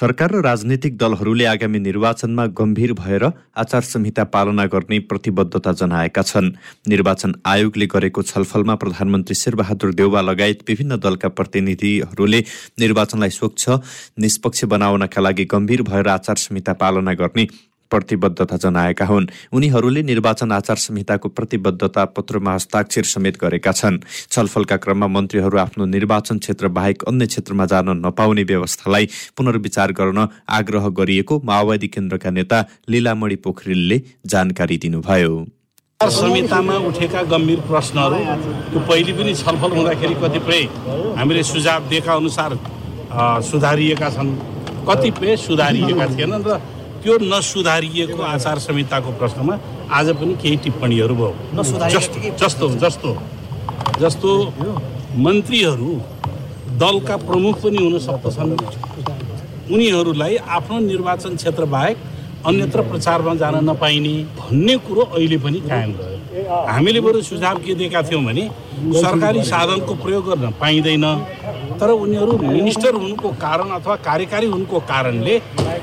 सरकार र राजनीतिक दलहरूले आगामी निर्वाचनमा गम्भीर भएर आचार संहिता पालना गर्ने प्रतिबद्धता जनाएका छन्। निर्वाचन आयोगले गरेको छलफलमा प्रधानमन्त्री शेरबहादुर देउवा लगायत विभिन्न दलका प्रतिनिधिहरूले निर्वाचनलाई स्वच्छ निष्पक्ष बनाउनका लागि गम्भीर भएर आचार संहिता पालना गर्ने प्रतिबद्धता जनाएका हुन्। उनीहरूले निर्वाचन आचार संहिताको प्रतिबद्धता पत्रमा हस्ताक्षर समेत गरेका छन्। छलफलका क्रममा मन्त्रीहरू आफ्नो निर्वाचन क्षेत्र बाहेक अन्य क्षेत्रमा जान नपाउने व्यवस्थालाई पुनर्विचार गर्न आग्रह गरिएको माओवादी केन्द्रका नेता लीलामणि पोखरेलले जानकारी दिनुभयो। संहितामा उठेका गम्भीर प्रश्नहरू त्यो पहिले पनि छलफल हुँदाखेरि कतिपय हामीले सुझाव दिएका अनुसार सुधारिएका छन्। कतिपय सुधारिएका थिएनन् र त्यो नसुधारिएको आचार संहिताको प्रश्नमा आज पनि केही टिप्पणीहरू भयो। जस्तो जस्तो जस्तो मन्त्रीहरू दलका प्रमुख पनि हुन सक्दछन्। उनीहरूलाई आफ्नो निर्वाचन क्षेत्र बाहेक अन्यत्र प्रचारमा जान नपाइने भन्ने कुरो अहिले पनि कायम रह्यो। हामीले बरु सुझाव के दिएका थियौँ भने सरकारी साधनको प्रयोग गर्न पाइँदैन तर उनीहरू मिनिस्टर हुनुको कारण अथवा कार्यकारी हुनुको कारणले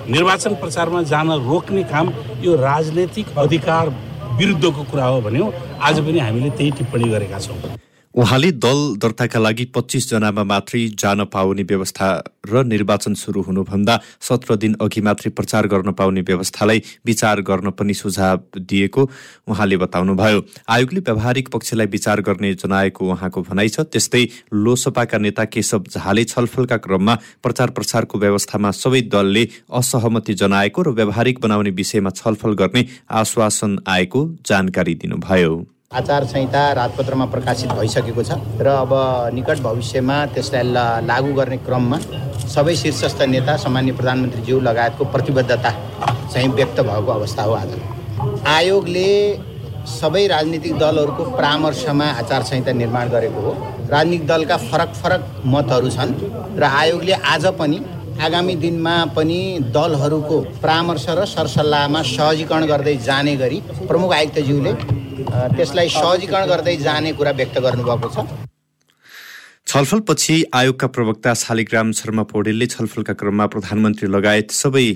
निर्वाचन प्रचारमा जान रोक्ने काम यो राजनैतिक अधिकार विरुद्धको कुरा हो भन्यो। आज पनि हामीले त्यही टिप्पणी गरेका छौँ। उहाँले दल दर्ताका लागि पच्चिस जनामा मात्रै जान पाउने व्यवस्था र निर्वाचन सुरु हुनुभन्दा सत्र दिन अघि मात्रै प्रचार गर्न पाउने व्यवस्थालाई विचार गर्न पनि सुझाव दिएको उहाँले बताउनुभयो। आयोगले व्यावहारिक पक्षलाई विचार गर्ने जनाएको उहाँको भनाइ छ। त्यस्तै लोसपाका नेता केशव झाले छलफलका क्रममा प्रचार प्रसारको व्यवस्थामा सबै दलले असहमति जनाएको र व्यावहारिक बनाउने विषयमा छलफल गर्ने आश्वासन आएको जानकारी दिनुभयो। आचार संहिता राजपत्रमा प्रकाशित भइसकेको छ र अब निकट भविष्यमा त्यसलाई लागू गर्ने क्रममा सबै शीर्षस्थ नेता सामान्य प्रधानमन्त्रीज्यू लगायतको प्रतिबद्धता चाहिँ व्यक्त भएको अवस्था हो आज। आयोगले सबै राजनीतिक दलहरूको परामर्शमा आचार संहिता निर्माण गरेको हो। राजनीतिक दलका फरक फरक मतहरू छन् र आयोगले आज पनि आगामी दिनमा पनि दलहरूको परामर्श र सरसल्लाहमा सहजीकरण गर्दै जाने गरी प्रमुख आयुक्तज्यूले त्यसलाई सहजीकरण गर्दै जाने कुरा व्यक्त गर्नुभएको छ। छलफलपछि आयोगका प्रवक्ता शालिग्राम शर्मा पौडेलले छलफलका क्रममा प्रधानमन्त्री लगायत सबै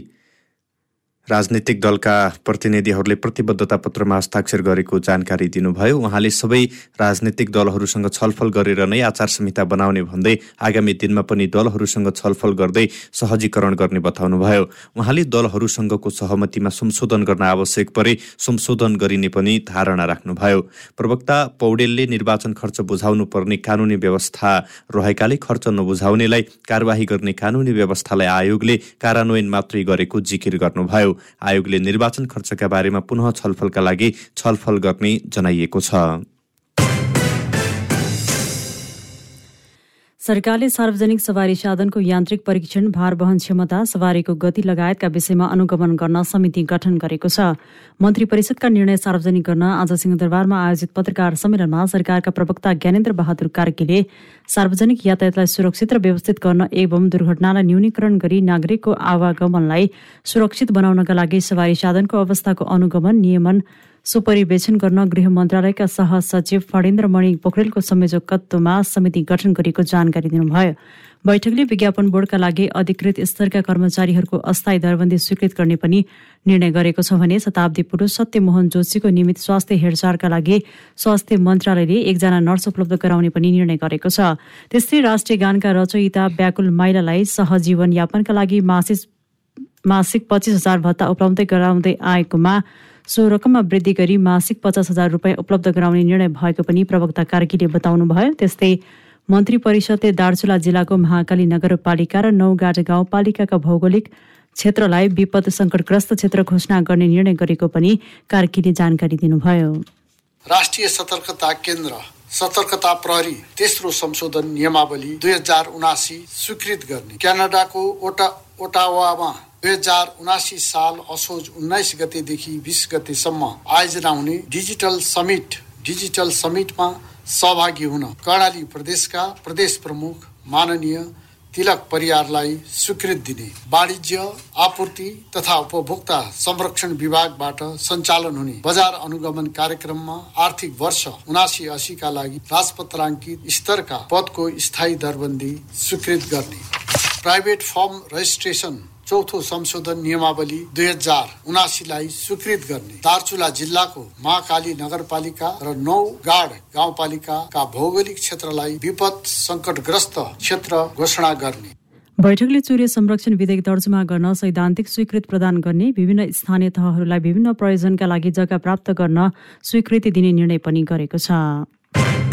राजनीतिक दलका प्रतिनिधिहरूले प्रतिबद्धता पत्रमा हस्ताक्षर गरेको जानकारी दिनुभयो। उहाँले सबै राजनीतिक दलहरूसँग छलफल गरेर नै आचार संहिता बनाउने भन्दै आगामी दिनमा पनि दलहरूसँग छलफल गर्दै सहजीकरण गर्ने बताउनुभयो। उहाँले दलहरूसँगको सहमतिमा संशोधन गर्न आवश्यक परे संशोधन गरिने पनि धारणा राख्नुभयो। प्रवक्ता पौडेलले निर्वाचन खर्च बुझाउनु पर्ने कानुनी व्यवस्था रहेकाले खर्च नबुझाउनेलाई कारवाही गर्ने कानुनी व्यवस्थालाई आयोगले कार्यान्वयन मात्रै गरेको जिकिर गर्नुभयो। आयोगले निर्वाचन खर्चका बारेमा पुनः छलफलका लागि छलफल गर्ने जनाइएको छ। सरकारले सार्वजनिक सवारी साधनको यान्त्रिक परीक्षण भार वहन क्षमता सवारीको गति लगायतका विषयमा अनुगमन गर्न समिति गठन गरेको छ। मन्त्री परिषदका निर्णय सार्वजनिक गर्न आज सिंहदरबारमा आयोजित पत्रकार सम्मेलनमा सरकारका प्रवक्ता ज्ञानेन्द्र बहादुर कार्कीले सार्वजनिक यातायातलाई सुरक्षित र व्यवस्थित गर्न एवं दुर्घटनालाई न्यूनीकरण गरी नागरिकको आवागमनलाई सुरक्षित बनाउनका लागि सवारी साधनको अवस्थाको अनुगमन नियमन सुपरिवेक्षण गर्न गृह मन्त्रालयका सहसचिव फणेन्द्रमणि पोखरेलको संयोजकत्वमा समिति गठन गरेको जानकारी दिनुभयो। बैठकले विज्ञापन बोर्डका लागि अधिकृत स्तरका कर्मचारीहरूको अस्थायी दरबन्दी स्वीकृत गर्ने पनि निर्णय गरेको छ भने शताब्दी पुरुष सत्यमोहन जोशीको निमित्त स्वास्थ्य हेरचाहका लागि स्वास्थ्य मन्त्रालयले एकजना नर्स उपलब्ध गराउने पनि निर्णय गरेको छ। त्यस्तै राष्ट्रिय गानका रचयिता व्याकुल माइलालाई सहजीवन यापनका लागि मासिक पच्चिस हजार भत्ता उपलब्ध गराउँदै आएकोमा सो रकममा वृद्धि गरी मासिक पचास हजार रुपियाँ उपलब्ध गराउने निर्णय भएको पनि प्रवक्ता कार्कीले बताउनुभयो। त्यस्तै मन्त्री परिषदले दार्चुला जिल्लाको महाकाली नगरपालिका र नौगाट गाउँपालिकाका भौगोलिक क्षेत्रलाई विपद सङ्कटग्रस्त क्षेत्र घोषणा गर्ने निर्णय गरेको पनि कार्कीले जानकारी दिनुभयो। राष्ट्रिय सतर्कता केन्द्र सतर्कता प्रहरी तेस्रो संशोधन नियमावली दुई हजार उनासी स्वीकृत गर्ने। क्यानाडाको ओटा ओटावामा दुई हजार उनासी साल असोज उन्नाइस गतेदेखि बिस गतेसम्म आयोजना हुने डिजिटल समिट डिजिटल समिटमा सहभागी हुन कर्णाली प्रदेशका प्रदेश प्रमुख माननीय तिलक परियारलाई स्वीकृति दिने वाणिज्य आपूर्ति तथा उपभोक्ता संरक्षण विभागबाट सञ्चालन हुने बजार अनुगमन कार्यक्रममा आर्थिक वर्ष उनासी असीका लागि राजपत्राङ्कित स्तरका पदको स्थायी दरबन्दी स्वीकृत गर्ने। प्राइभेट फर्म रजिस्ट्रेसन चौथो संशोधन नियमावली दुई हजार उनासीलाई स्वीकृत गर्ने। दार्चुला जिल्लाको महाकाली नगरपालिका र नौ गाड गाउँपालिकाका भौगोलिक क्षेत्रलाई विपद सङ्कटग्रस्त क्षेत्र घोषणा गर्ने। बैठकले चुरे संरक्षण विधेयक तर्जुमा गर्न सैद्धान्तिक स्वीकृत प्रदान गर्ने विभिन्न स्थानीय तहहरूलाई विभिन्न प्रयोजनका लागि जग्गा प्राप्त गर्न स्वीकृति दिने निर्णय पनि गरेको छ।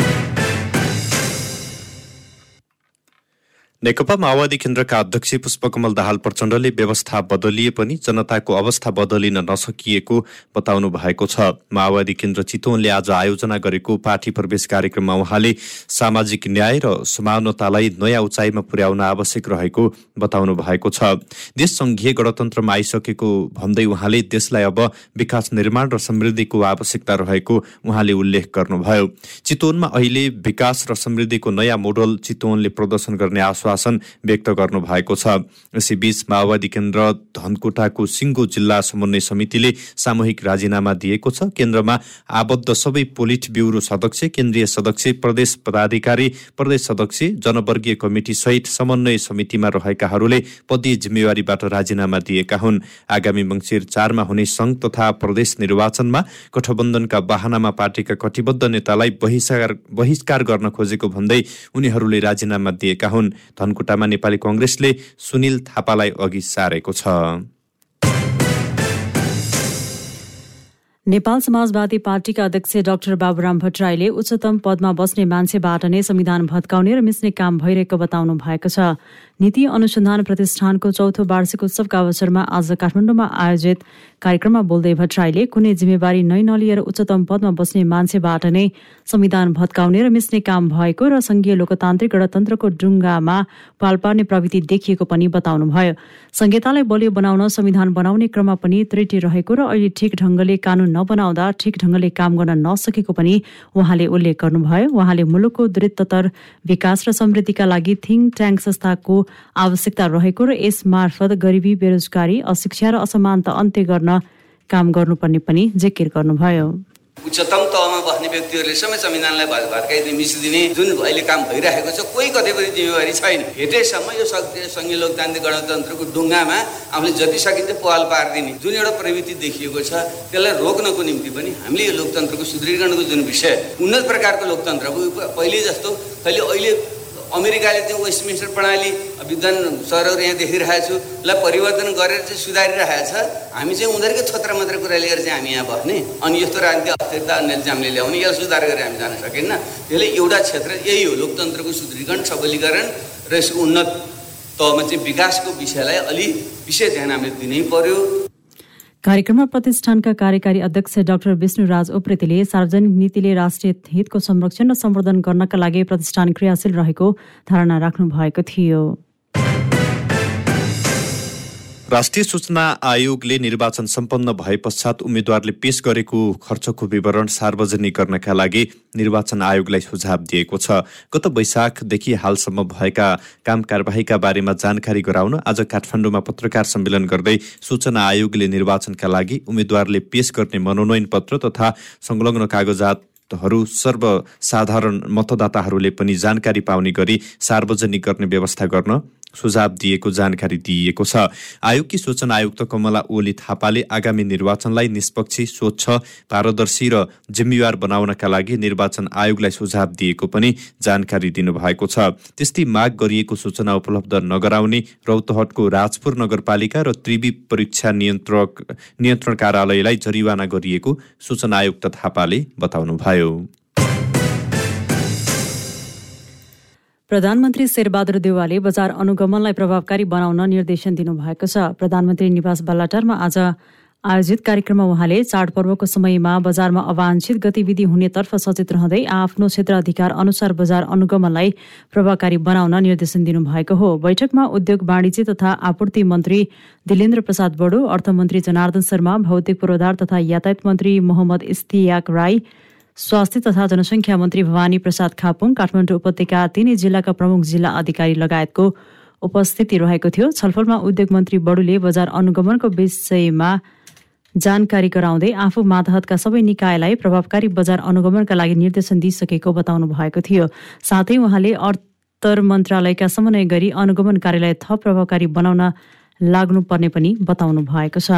नेकपा माओवादी केन्द्रका अध्यक्ष पुष्पकमल दाहाल प्रचण्डले व्यवस्था बदलिए पनि जनताको अवस्था बदलिन नसकिएको बताउनु भएको छ। माओवादी केन्द्र चितवनले आज आयोजना गरेको पार्टी प्रवेश कार्यक्रममा उहाँले सामाजिक न्याय र समानतालाई नयाँ उचाइमा पुर्याउन आवश्यक रहेको बताउनु भएको छ। देश संघीय गणतन्त्रमा आइसकेको भन्दै उहाँले देशलाई अब विकास निर्माण र समृद्धिको आवश्यकता रहेको उहाँले उल्लेख गर्नुभयो। चितवनमा अहिले विकास र समृद्धिको नयाँ मोडल चितवनले प्रदर्शन गर्ने आश्वास आश्वासन व्यक्त गर्नु भएको छ। यसैबीच माओवादी केन्द्र धनकुटाको सिङ्गो जिल्ला समन्वय समितिले सामूहिक राजीनामा दिएको छ। केन्द्रमा आबद्ध सबै पोलिट ब्युरो सदस्य केन्द्रीय सदस्य प्रदेश पदाधिकारी प्रदेश सदस्य जनवर्गीय कमिटी सहित समन्वय समितिमा रहेकाहरूले पदीय जिम्मेवारीबाट राजीनामा दिएका हुन्। आगामी मङ्सिर चारमा हुने संघ तथा प्रदेश निर्वाचनमा गठबन्धनका बाहनामा पार्टीका कटिबद्ध नेतालाई बहिष्कार बहिष्कार गर्न खोजेको भन्दै उनीहरूले राजीनामा दिएका हुन्। धनकुटामा नेपाली कङ्ग्रेसले सुनिल थापालाई अघि सारेको छ। नेपाल समाजवादी पार्टीका अध्यक्ष डाक्टर बाबुराम भट्टराईले उच्चतम पदमा बस्ने मान्छेबाट नै संविधान भत्काउने र मिच्ने काम भइरहेको बताउनु भएको छ। नीति अनुसन्धान प्रतिष्ठानको चौथो वार्षिक उत्सवका अवसरमा आज काठमाडौँमा आयोजित कार्यक्रममा बोल्दै भट्टराईले कुनै जिम्मेवारी नै नलिएर उच्चतम पदमा बस्ने मान्छेबाट नै संविधान भत्काउने र मिच्ने काम भएको र संघीय लोकतान्त्रिक गणतन्त्रको डुङ्गामा पाल पार्ने प्रवृत्ति देखिएको पनि बताउनुभयो। संहितालाई बलियो बनाउन संविधान बनाउने क्रममा पनि त्रुटि रहेको र अहिले ठिक ढंगले कानून नबनाउँदा ठिक ढंगले काम गर्न नसकेको पनि उहाँले उल्लेख गर्नुभयो। उहाँले मुलुकको द्रुततर विकास र समृद्धिका लागि थिङ्क ट्याङ्क संस्थाको आवश्यकता रहेको र यस मार्फत गरिबी बेरोजगारी अशिक्षा र असमानता अन्त्य गर्न काम गर्नुपर्ने पनि जिकिर गर्नुभयो। उच्चतम तहमा बस्ने व्यक्तिहरूले समेत संविधानलाई भड्काइदिने मिसिदिने जुन अहिले काम भइरहेको छ कोही पनि जिम्मेवारी छैन। हेटेसम्म यो सङ्घीय लोकतान्त्रिक गणतन्त्रको ढुङ्गामा आफूले जति सकिन्छ पहल पारिदिने। जुन एउटा प्रवृत्ति देखिएको छ त्यसलाई रोक्नको निम्ति पनि हामीले यो लोकतन्त्रको सुदृढीकरणको जुन विषय उन्नत प्रकारको लोकतन्त्र पहिले जस्तो अहिले अहिले अमेरिकाले चाहिँ वेस्टमिन्स्टर प्रणाली विद्वान सरहरू यहाँ देखिरहेको छु लाई परिवर्तन गरेर चाहिँ सुधारिरहेको छ। हामी चाहिँ उनीहरूकै छत्र मात्र कुरा लिएर चाहिँ हामी यहाँ बस्ने। अनि यस्तो राजनीतिक अस्थिरता अन्य चाहिँ हामीले ल्याउने यसलाई सुधार गरेर हामी जान सकेन। त्यसले एउटा क्षेत्र यही हो लोकतन्त्रको सुदृढीकरण सबलीकरण र यसको उन्नत तहमा चाहिँ विकासको विषयलाई अलि विशेष ध्यान हामीले दिनै पर्यो। कार्यक्रममा प्रतिष्ठानका कार्यकारी अध्यक्ष डाक्टर विष्णुराज उप्रेतीले सार्वजनिक नीतिले राष्ट्रिय हितको संरक्षण र सम्वर्धन गर्नका लागि प्रतिष्ठान क्रियाशील रहेको धारणा राख्नु भएको थियो। राष्ट्रिय सूचना आयोगले निर्वाचन सम्पन्न भए पश्चात उम्मेद्वारले पेश गरेको खर्चको विवरण सार्वजनिक गर्नका लागि निर्वाचन आयोगलाई सुझाव दिएको छ। गत वैशाखदेखि हालसम्म भएका काम कारवाहीका बारेमा जानकारी गराउन आज काठमाडौँमा पत्रकार सम्मेलन गर्दै सूचना आयोगले निर्वाचनका लागि उम्मेद्वारले पेश गर्ने मनोनयन पत्र तथा संलग्न कागजात हरू सर्वसाधारण मतदाताहरूले पनि जानकारी पाउने गरी सार्वजनिक गर्ने व्यवस्था गर्न सुझाव दिएको जानकारी दिइएको छ। आयोगकी सूचना आयुक्त कमला ओली थापाले आगामी निर्वाचनलाई निष्पक्ष स्वच्छ पारदर्शी र जिम्मेवार बनाउनका लागि निर्वाचन आयोगलाई सुझाव दिएको पनि जानकारी दिनुभएको छ। त्यस्तै माग गरिएको सूचना उपलब्ध नगराउने रौतहटको राजपुर नगरपालिका र त्रिवी परीक्षा नियन्त्रक नियन्त्रण कार्यालयलाई जरिवाना गरिएको सूचना आयुक्त थापाले बताउनुभयो। प्रधानमन्त्री शेरबहादुर देवालले बजार अनुगमनलाई प्रभावकारी बनाउन निर्देशन दिनुभएको छ। प्रधानमन्त्री निवास बालाटारमा आज आयोजित कार्यक्रममा उहाँले चाडपर्वको समयमा बजारमा अवांछित गतिविधि हुनेतर्फ सचेत रहँदै आफ्नो क्षेत्र अधिकार अनुसार बजार अनुगमनलाई प्रभावकारी बनाउन निर्देशन दिनुभएको हो। बैठकमा उद्योग वाणिज्य तथा आपूर्ति मन्त्री दिलेन्द्र प्रसाद बडो अर्थमन्त्री जनार्दन शर्मा भौतिक पूर्वाधार तथा यातायात मन्त्री मोहम्मद इस्तियाक राई स्वास्थ्य तथा जनसङ्ख्या मन्त्री भवानी प्रसाद खापुङ काठमाडौँ उपत्यका तिनै जिल्लाका प्रमुख जिल्ला अधिकारी लगायतको उपस्थिति रहेको थियो। छलफलमा उद्योग मन्त्री बडुले बजार अनुगमनको विषयमा जानकारी गराउँदै आफू मातहतका सबै निकायलाई प्रभावकारी बजार अनुगमनका लागि निर्देशन दिइसकेको बताउनु भएको थियो। साथै उहाँले अर्थ मन्त्रालयका समन्वय गरी अनुगमन कार्यलाई थप प्रभावकारी बनाउन लाग्नुपर्ने पनि बताउनु भएको छ।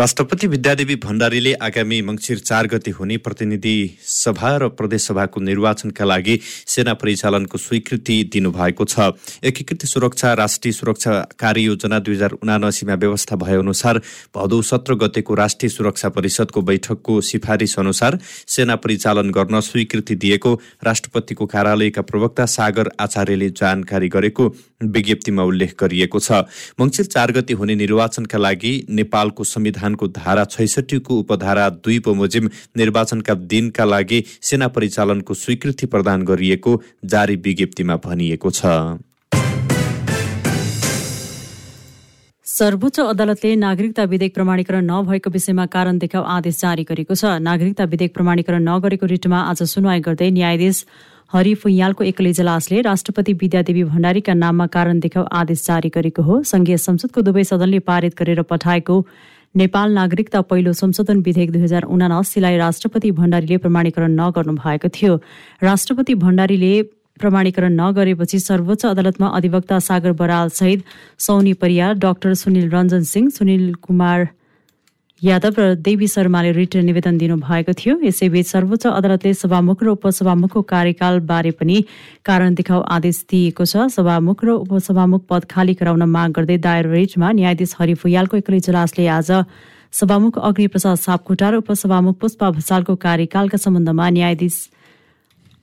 राष्ट्रपति विद्यादेवी भण्डारीले आगामी मङ्सिर चार गति हुने प्रतिनिधि सभा र प्रदेशसभाको निर्वाचनका लागि सेना परिचालनको स्वीकृति दिनुभएको छ। एकीकृत सुरक्षा राष्ट्रिय सुरक्षा कार्ययोजना दुई हजार उनासीमा व्यवस्था भएअनुसार भदौ सत्र गतेको राष्ट्रिय सुरक्षा परिषदको बैठकको सिफारिस अनुसार सेना परिचालन गर्न स्वीकृति दिएको राष्ट्रपतिको कार्यालयका प्रवक्ता सागर आचार्यले जानकारी गरेको विज्ञप्तिमा उल्लेख गरिएको छ। मङ्सिर चार गति हुने निर्वाचनका लागि नेपालको संविधान संविधानको धारा छैसठीको उपधारा दुई बमोजिम निर्वाचनका दिनका लागि सेना परिचालनको स्वीकृति प्रदान गरिएको जारी विज्ञप्तिमा भनिएको छ। सर्वोच्च अदालतले नागरिकता विधेयक प्रमाणीकरण नभएको विषयमा कारण देखाउ आदेश जारी गरेको छ। नागरिकता विधेयक प्रमाणीकरण नगरेको रिटमा आज सुनवाई गर्दै न्यायाधीश हरि फुइयालको एकल इजलासले राष्ट्रपति विद्यादेवी भण्डारीका नाममा कारण देखाउ आदेश जारी गरेको हो। संघीय संसदको दुवै सदनले पारित गरेर पठाएको नेपाल नागरिकता पहिलो संशोधन विधेयक दुई हजार उनासीलाई राष्ट्रपति भण्डारीले प्रमाणीकरण नगर्नु भएको थियो। राष्ट्रपति भण्डारीले प्रमाणीकरण नगरेपछि सर्वोच्च अदालतमा अधिवक्ता सागर बराल सहित सौनी परियार डाक्टर सुनिल रञ्जन सिंह सुनिल कुमार यादव र देवी शर्माले रिट निवेदन दिनुभएको थियो। यसैबीच सर्वोच्च अदालतले सभामुख र उपसभामुखको कार्यकालबारे पनि कारण देखाउ आदेश दिएको छ। सभामुख र उपसभामुख पद खाली गराउन माग गर्दै दायर रिटमा न्यायाधीश हरि फुयालको एक्लै इजलासले आज सभामुख अग्निप्रसाद सापकोटा र उपसभामुख पुष्पा भसालको कार्यकालका सम्बन्धमा न्यायाधीश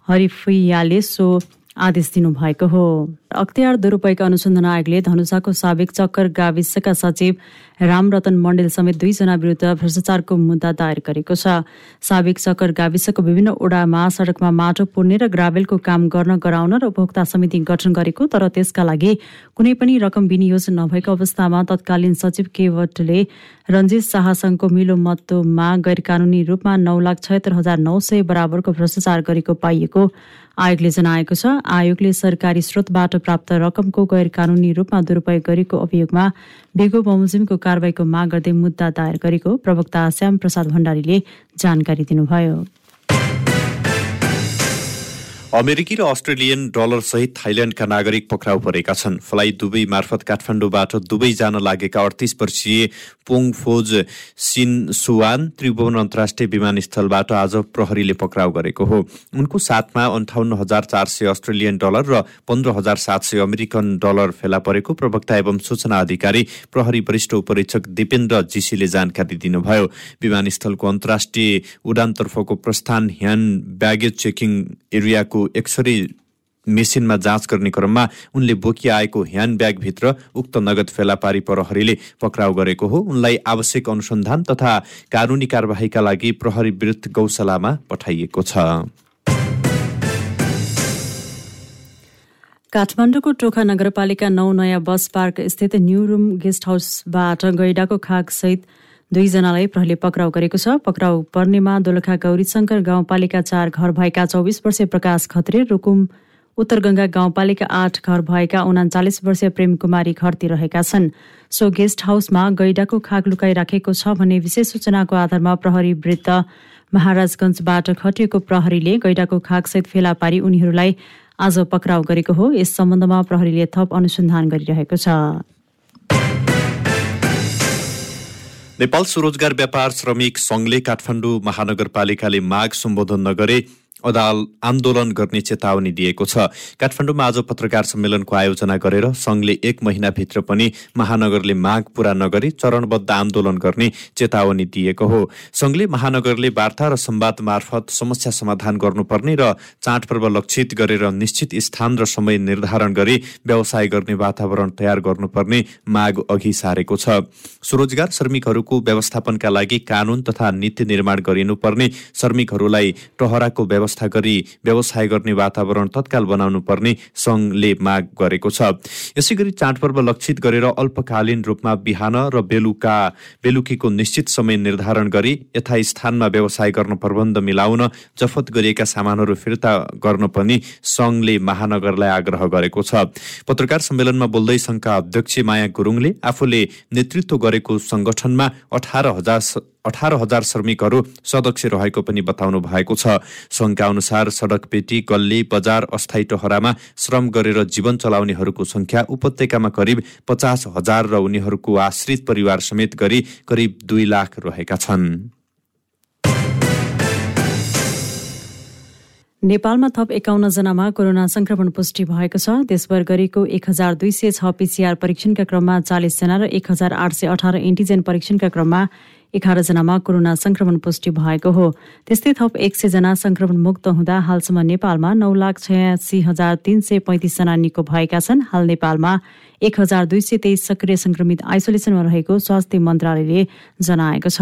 हरिफुयाले सो आदेश दिनुभएको हो। अख्तियार दुरूपयोग अनुसन्धान आयोगले धनुषाको साबिक चक्कर गाविसका सचिव रामरतन मण्डेल समेत दुईजना विरुद्ध भ्रष्टाचारको मुद्दा दायर गरेको छ। साबिक चक्कर गाविसको विभिन्न ओडामा सडकमा माटो पुर्ने र ग्राभेलको काम गर्न गराउन र उपभोक्ता समिति गठन गरेको तर त्यसका लागि कुनै पनि रकम विनियोजन नभएको अवस्थामा तत्कालीन सचिव केवटले रञ्जित शाहसँगको मिलो मतोमा गैर कानुनी रूपमा नौ लाख छयत्तर हजार नौ सय बराबरको भ्रष्टाचार गरेको पाइएको आयोगले जनाएको छ। आयोगले सरकारी स्रोतबाट प्राप्त रकमको गैर कानूनी रूपमा दुरूपयोग गरेको अभियोगमा बेगो बमोजिमको कारवाहीको माग गर्दै मुद्दा दायर गरेको प्रवक्ता श्याम प्रसाद भण्डारीले जानकारी दिनुभयो। अमेरिकी र अस्ट्रेलियन डलर सहित थाइल्याण्डका नागरिक पक्राउ परेका छन्। फ्लाइ दुबई मार्फत काठमाडौँबाट दुबई जान लागेका अडतिस वर्षीय पोङ फोज सिन सुवान त्रिभुवन अन्तर्राष्ट्रिय विमानस्थलबाट आज प्रहरीले पक्राउ गरेको हो। उनको साथमा अन्ठाउन्न हजार चार सय अस्ट्रेलियन डलर र पन्ध्र हजार सात सय अमेरिकन डलर फेला परेको प्रवक्ता एवं सूचना अधिकारी प्रहरी वरिष्ठ उपरीक्षक दिपेन्द्र जीसीले जानकारी दिनुभयो। विमानस्थलको अन्तर्राष्ट्रिय उडानतर्फको प्रस्थान ह्यान्ड ब्यागेज चेकिङ एरियाको एक्सरे मेसिनमा जाँच गर्ने क्रममा उनले बोकी आएको ह्यान्ड ब्यागभित्र उक्त नगद फेला पारी प्रहरीले पक्राउ गरेको हो। उनलाई आवश्यक अनुसन्धान तथा कानुनी कार्यवाहीका लागि प्रहरी विरुद्ध गौशालामा पठाइएको छ। काठमाडौँको टोखा नगरपालिका नौ नयाँ बस पार्क स्थित न्यू रुम गेस्ट हाउसबाट गैडाको खाकसहित दुईजनालाई प्रहरीले पक्राउ गरेको छ। पक्राउ पर्नेमा दोलखा गौरीशङ्कर गाउँपालिका चार घर भएका चौबिस वर्षीय प्रकाश खत्रे रुकुम उत्तर गङ्गा गाउँपालिका आठ घर भएका उनाचालिस वर्षीय प्रेम कुमारी घरती रहेका छन्। सो गेस्ट हाउसमा गैडाको खाक लुकाइराखेको छ भन्ने विशेष सूचनाको आधारमा प्रहरी वृत्त महाराजगंजबाट खटिएको प्रहरीले गैडाको खाकसहित फेला पारी उनीहरूलाई आज पक्राउ गरेको हो। यस सम्बन्धमा प्रहरीले थप अनुसन्धान गरिरहेको छ। नेपाल स्वरोजगार व्यापार श्रमिक सङ्घले काठमाडौँ महानगरपालिकाले माग सम्बोधन नगरे अदाल आन्दोलन गर्ने चेतावनी दिएको छ। काठमाडौँमा आज पत्रकार सम्मेलनको आयोजना गरेर सङ्घले एक महिनाभित्र पनि महानगरले माग पूरा नगरी चरणबद्ध आन्दोलन गर्ने चेतावनी दिएको हो। सङ्घले महानगरले वार्ता र संवाद मार्फत समस्या समाधान गर्नुपर्ने र चाडपर्व लक्षित गरेर निश्चित स्थान र समय निर्धारण गरी व्यवसाय गर्ने वातावरण तयार गर्नुपर्ने माग अघि सारेको छ। स्वरोजगार श्रमिकहरूको व्यवस्थापनका लागि कानून तथा नीति निर्माण गरिनुपर्ने श्रमिकहरूलाई टहराको व्यवस्था व्यवस्था गरी व्यवसाय गर्ने वातावरण तत्काल बनाउनु पर्ने सङ्घले माग गरेको छ। यसै गरी चाडपर्व लक्षित गरेर अल्पकालीन रूपमा बिहान र बेलुका बेलुकीको निश्चित समय निर्धारण गरी यथास्थानमा व्यवसाय गर्न प्रबन्ध मिलाउन जफत गरिएका सामानहरू फिर्ता गर्न पनि सङ्घले महानगरलाई आग्रह गरेको छ। पत्रकार सम्मेलनमा बोल्दै सङ्घका अध्यक्ष माया गुरुङले आफूले नेतृत्व गरेको संगठनमा अठार हजार अठार हजार श्रमिकहरू सदस्य रहेको पनि बताउनु भएको छ। सङ्घका अनुसार सडक पेटी गल्ली बजार अस्थायी टहरामा श्रम गरेर जीवन चलाउनेहरूको संख्या उपत्यकामा करिब पचास हजार र उनीहरूको आश्रित परिवार समेत गरी करिब दुई लाख रहेका छन्। नेपालमा थप एकाउन्न जनामा कोरोना संक्रमण पुष्टि भएको छ। देशभर गरेको एक हजार दुई सय छ पिसिआर परीक्षणका क्रममा चालिसजना र एक हजार आठ सय अठार एन्टिजेन परीक्षणका क्रममा एघारजनामा कोरोना संक्रमण पुष्टि भएको हो। त्यस्तै थप एक सयजना संक्रमण मुक्त हुँदा हालसम्म नेपालमा नौ लाख छयासी हजार तीन सय पैँतिसजना निको भएका छन्। हाल नेपालमा एक हजार दुई सय तेइस सक्रिय संक्रमित आइसोलेसनमा रहेको स्वास्थ्य मन्त्रालयले जनाएको छ।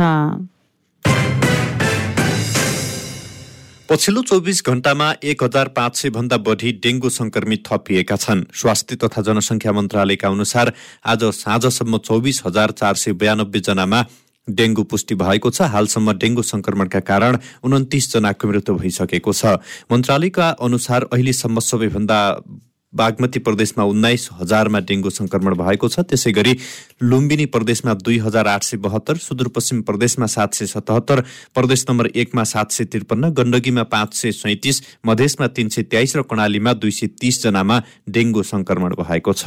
पछिल्लो चौबिस घण्टामा एक हजार पाँच सय भन्दा बढी डेङ्गु संक्रमित थपिएका छन्। स्वास्थ्य तथा जनसङ्ख्या मन्त्रालयका अनुसार आज साँझसम्म चौबिस हजार चार सय बयानब्बे जनामा डेङ्गु पुष्टि भएको छ। हालसम्म डेङ्गु संक्रमणका कारण उन्तिस जनाको मृत्यु भइसकेको छ। मन्त्रालयका अनुसार अहिलेसम्म सबैभन्दा बागमती प्रदेशमा उन्नाइस हजारमा डेङ्गु संक्रमण भएको छ। त्यसै गरी लुम्बिनी प्रदेशमा दुई हजार आठ सय बहत्तर सुदूरपश्चिम प्रदेशमा सात सय सतहत्तर प्रदेश नम्बर एकमा सात सय त्रिपन्न गण्डकीमा पाँच सय सैतिस मधेसमा तीन सय तेइस र कर्णालीमा दुई सय तीसजनामा डेङ्गु संक्रमण भएको छ।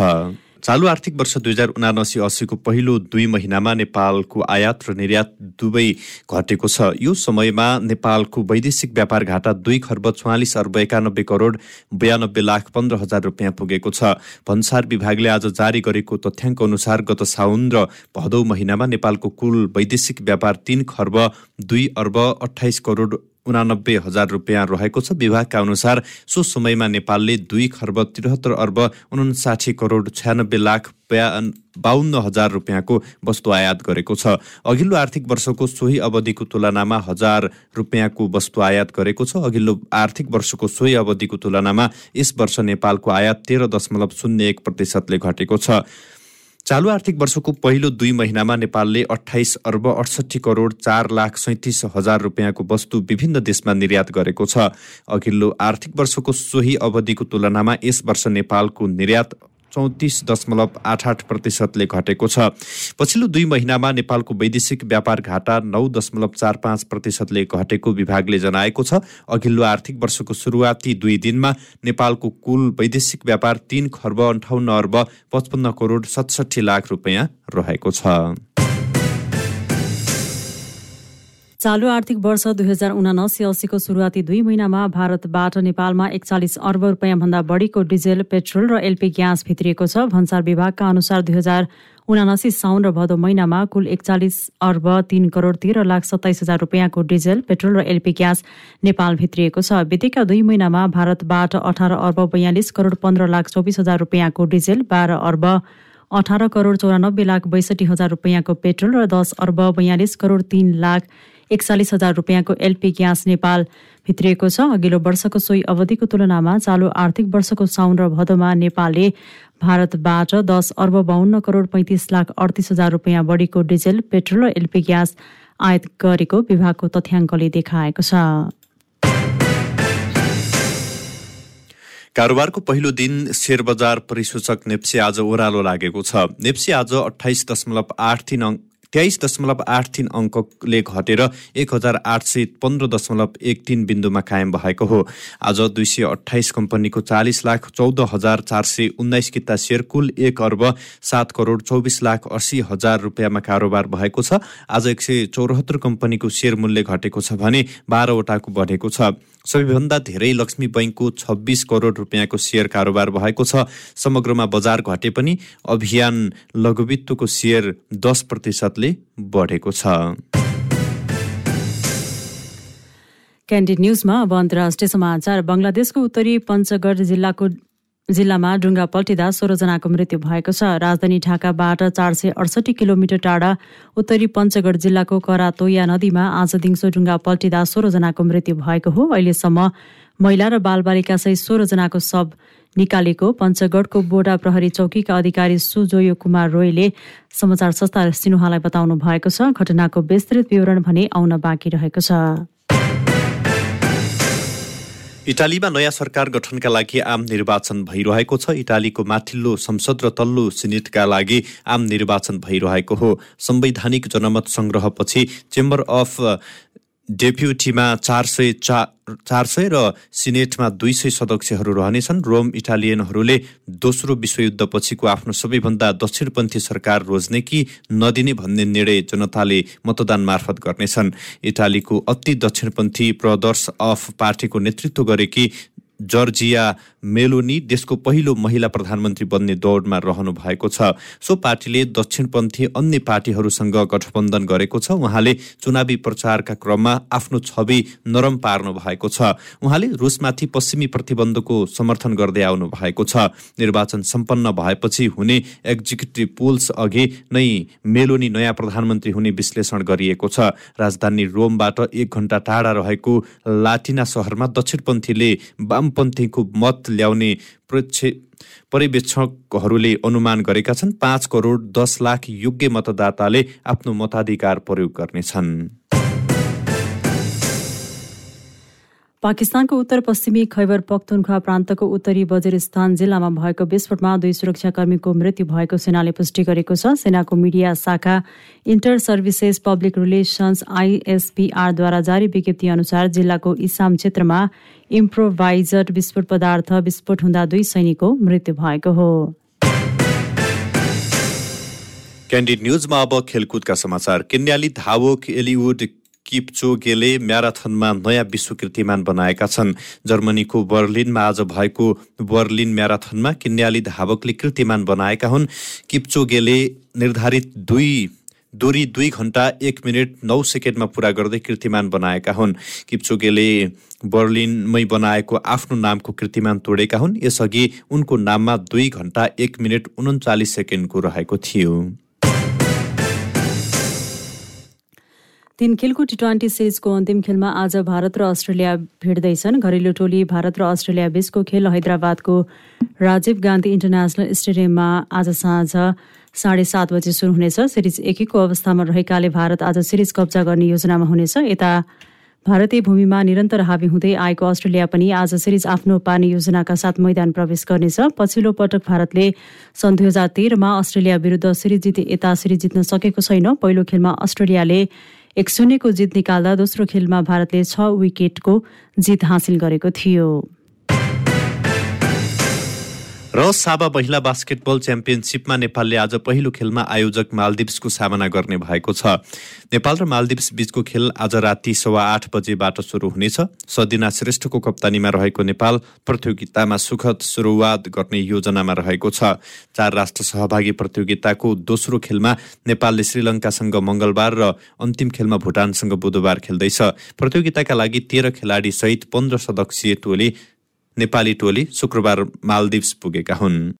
चालु आर्थिक वर्ष दुई हजार उनासी अस्सीको पहिलो दुई महिनामा नेपालको आयात र निर्यात दुवै घटेको छ। यो समयमा नेपालको वैदेशिक व्यापार घाटा दुई खर्ब चौवालिस अर्ब एकानब्बे करोड बयानब्बे लाख पन्ध्र हजार रुपियाँ पुगेको छ। भन्सार विभागले आज जारी गरेको तथ्याङ्क अनुसार गत साउन र भदौ महिनामा नेपालको कुल वैदेशिक व्यापार तीन खर्ब दुई अर्ब अठाइस करोड उनानब्बे हजार रुपियाँ रहेको छ। विभागका अनुसार सो समयमा नेपालले दुई खर्ब त्रिहत्तर अर्ब उन्साठी करोड छयानब्बे लाख बाहन्न हजार रुपियाँको वस्तु आयात गरेको छ। अघिल्लो आर्थिक वर्षको सोही अवधिको तुलनामा हजार रुपियाँको वस्तु आयात गरेको छ। अघिल्लो आर्थिक वर्षको सोही अवधिको तुलनामा यस वर्ष नेपालको आयात तेह्र दशमलव शून्य एक प्रतिशतले घटेको छ। चालु आर्थिक वर्षको पहिलो दुई महिनामा नेपालले अठाइस अर्ब अडसठी करोड चार लाख सैतिस हजार रुपियाँको वस्तु विभिन्न देशमा निर्यात गरेको छ। अघिल्लो आर्थिक वर्षको सोही अवधिको तुलनामा यस वर्ष नेपालको निर्यात चौतिस दशमलव आठ आठ प्रतिशतले घटेको छ। पछिल्लो दुई महिनामा नेपालको वैदेशिक व्यापार घाटा नौ दशमलव चार पाँच प्रतिशतले घटेको विभागले जनाएको छ। अघिल्लो आर्थिक वर्षको सुरुवाती दुई दिनमा नेपालको कुल वैदेशिक व्यापार तीन खर्ब अन्ठाउन्न अर्ब पचपन्न करोड सतसठी लाख रुपियाँ रहेको छ। चालु आर्थिक वर्ष दुई हजार उनासी अस्सीको सुरुवाती दुई महिनामा भारतबाट नेपालमा एकचालिस अर्ब रुपियाँभन्दा बढीको डिजेल पेट्रोल र एलपी ग्यास भित्रिएको छ। भन्सार विभागका अनुसार दुई हजार उनासी साउन र भदौ महिनामा कुल एकचालिस अर्ब तीन करोड तेह्र लाख सत्ताइस हजार रुपियाँको डिजेल पेट्रोल र एलपी ग्यास नेपाल भित्रिएको छ। बितेका दुई महिनामा भारतबाट अठार अर्ब बयालिस करोड पन्ध्र लाख चौबिस हजार रुपियाँको डिजेल बाह्र अर्ब अठार करोड चौरानब्बे लाख बैसठी हजार रुपियाँको पेट्रोल र दस अर्ब बयालिस करोड तीन लाख एकचालिस हजार रुपियाँको एलपी ग्यास नेपाल भित्रिएको छ। अघिल्लो वर्षको सोही अवधिको तुलनामा चालु आर्थिक वर्षको साउन र भदौमा नेपालले भारतबाट दस अर्ब बाहन्न करोड पैँतिस लाख अडतिस हजार रुपियाँ बढीको डिजेल पेट्रोल र एलपी ग्यास आयात गरेको विभागको तथ्याङ्कले देखाएको छ। कारोबारको पहिलो दिन शेयर बजार परिसूचक नेप्सी आज ओह्रालो लागेको छ। नेप्सी आज अठाइस दशमलव आठ तिन तेइस दशमलव आठ तिन अङ्कले घटेर एक हजार आठ सय पन्ध्र दशमलव एक तिन बिन्दुमा कायम भएको हो। आज दुई सय अठाइस कम्पनीको चालिस लाख चौध हजार चार सय उन्नाइस किता सेयर कुल एक अर्ब सात करोड चौबिस लाख अस्सी हजार रुपियाँमा कारोबार भएको छ। आज एक सय चौरात्तर कम्पनीको सेयर मूल्य घटेको छ भने बाह्रवटाको बढेको छ। सबैभन्दा धेरै लक्ष्मी बैङ्कको छब्बिस करोड रुपियाँको सेयर कारोबार भएको छ। समग्रमा बजार घटे पनि अभियान लघुवित्तको सेयर दस प्रतिशतले बढेको छ। क्यान्डिड न्युजमा अब अन्तर्राष्ट्रिय समाचार। बङ्गलादेशको उत्तरी पञ्चगढ जिल्लाको जिल्लामा डुङ्गा पल्टिँदा सोह्रजनाको मृत्यु भएको छ। राजधानी ढाकाबाट चार सय अडसठी किलोमिटर टाढा उत्तरी पञ्चगढ जिल्लाको करातोया नदीमा आज दिउँसो डुङ्गा पल्टिँदा सोह्रजनाको मृत्यु भएको हो। अहिलेसम्म महिला र बालबालिका सहित सोह्रजनाको शव निकालेको पञ्चगढको बोडा प्रहरी चौकीका अधिकारी सुजोयो कुमार रोयले समाचार संस्था सिन्हालाई बताउनु भएको छ। घटनाको विस्तृत विवरण भने आउन बाँकी रहेको छ। इटालीमा नयाँ सरकार गठनका लागि आम निर्वाचन भइरहेको छ। इटालीको माथिल्लो संसद र तल्लो सिनेटका लागि आम निर्वाचन भइरहेको हो। संवैधानिक जनमत संग्रहपछि चेम्बर अफ डेप्युटीमा चार सय चा चार सय र सिनेटमा दुई सय सदस्यहरू रहनेछन्। रोम इटालियनहरूले दोस्रो विश्वयुद्धपछिको आफ्नो सबैभन्दा दक्षिणपन्थी सरकार रोज्ने कि नदिने भन्ने निर्णय जनताले मतदान मार्फत गर्नेछन्। इटालीको अति दक्षिणपन्थी प्रदर्श अफ पार्टीको नेतृत्व गरेकी जर्जिया मेलोनी देशको पहिलो महिला प्रधानमन्त्री बन्ने दौडमा रहनु भएको छ। सो पार्टीले दक्षिणपन्थी अन्य पार्टीहरूसँग गठबन्धन गरेको छ। उहाँले चुनावी प्रचारका क्रममा आफ्नो छवि नरम पार्नु भएको छ। उहाँले रुसमाथि पश्चिमी प्रतिबन्धको समर्थन गर्दै आउनु भएको छ। निर्वाचन सम्पन्न भएपछि हुने एक्जिक्युटिभ पोल्स अघि नै मेलोनी नयाँ प्रधानमन्त्री हुने विश्लेषण गरिएको छ। राजधानी रोमबाट एक घण्टा टाढा रहेको लाटिना सहरमा दक्षिणपन्थीले वामपन्थीको मत ल्याउने पर्यवेक्षकहरूले अनुमान गरेका छन् पाँच करोड दस लाख योग्य मतदाताले आफ्नो मताधिकार प्रयोग गर्नेछन्। पाकिस्तानको उत्तर पश्चिमी खैबर पख्तुनखा प्रान्तको उत्तरी बजेरिस्तान जिल्लामा भएको विस्फोटमा दुई सुरक्षाकर्मीको मृत्यु भएको सेनाले पुष्टि गरेको छ। सेनाको मिडिया शाखा इन्टर सर्भिसेस पब्लिक रिलेसन्स आइएसपीआरद्वारा जारी विज्ञप्ति अनुसार जिल्लाको इसाम क्षेत्रमा इम्प्रोभाइजर विस्फोट पदार्थ विस्फोट हुँदा दुई सैनिकको मृत्यु भएको हो। क्यान्डिड न्युजमा अब खेलकुदका समाचार। केन्याली धावक एलिवुड किपचोगेले म्याराथनमा नयाँ विश्व कीर्तिमान बनाएका छन्। जर्मनीको बर्लिनमा आज भएको बर्लिन म्याराथनमा किन्याली धावकले कीर्तिमान बनाएका हुन्। किपचोगेले निर्धारित दुई दूरी दुई घन्टा एक मिनट नौ सेकेन्डमा पुरा गर्दै कीर्तिमान बनाएका हुन्। किप्चोगेले बर्लिनमै बनाएको आफ्नो नामको कीर्तिमान तोडेका हुन्। यसअघि उनको नाममा दुई घन्टा एक मिनट उन्चालिस सेकेन्डको रहेको थियो। तीन खेलको टी ट्वेन्टी सिरिजको अन्तिम खेलमा आज भारत र अस्ट्रेलिया भिड्दैछन्। घरेलु टोली भारत र अस्ट्रेलिया बीचको खेल हैदराबादको राजीव गान्धी इन्टरनेसनल स्टेडियममा आज साँझ साढे सात बजे सुरु हुनेछ। सिरिज एकैको अवस्थामा रहेकाले भारत आज सिरिज कब्जा गर्ने योजनामा हुनेछ। यता भारतीय भूमिमा निरन्तर हावी हुँदै आएको अस्ट्रेलिया पनि आज सिरिज आफ्नो पार्ने योजनाका साथ मैदान प्रवेश गर्नेछ। पछिल्लो पटक भारतले सन् दुई हजार तेह्रमा अस्ट्रेलिया विरुद्ध सिरिज जिते यता सिरिज जित्न सकेको छैन। पहिलो खेलमा अस्ट्रेलियाले एक शून्यको जित निकाल्दा दोस्रो खेलमा भारतले छ विकेटको जित हासिल गरेको थियो। र साबा महिला बास्केटबल च्याम्पियनसिपमा नेपालले आज पहिलो खेलमा आयोजक मालदिप्सको सामना गर्ने भएको छ। नेपाल र मालदिप्स बीचको खेल आज राति सवा आठ बजेबाट सुरु हुनेछ। सदिना श्रेष्ठको कप्तानीमा रहेको नेपाल प्रतियोगितामा सुखद सुरुवात गर्ने योजनामा रहेको छ। चार राष्ट्र सहभागी प्रतियोगिताको दोस्रो खेलमा नेपालले श्रीलङ्कासँग मङ्गलबार र अन्तिम खेलमा भुटानसँग बुधबार खेल्दैछ। प्रतियोगिताका लागि तेह्र खेलाडी सहित पन्ध्र सदस्यीय टोली नेपाली टोली शुक्रबार मालदिप्स पुगेका हुन्।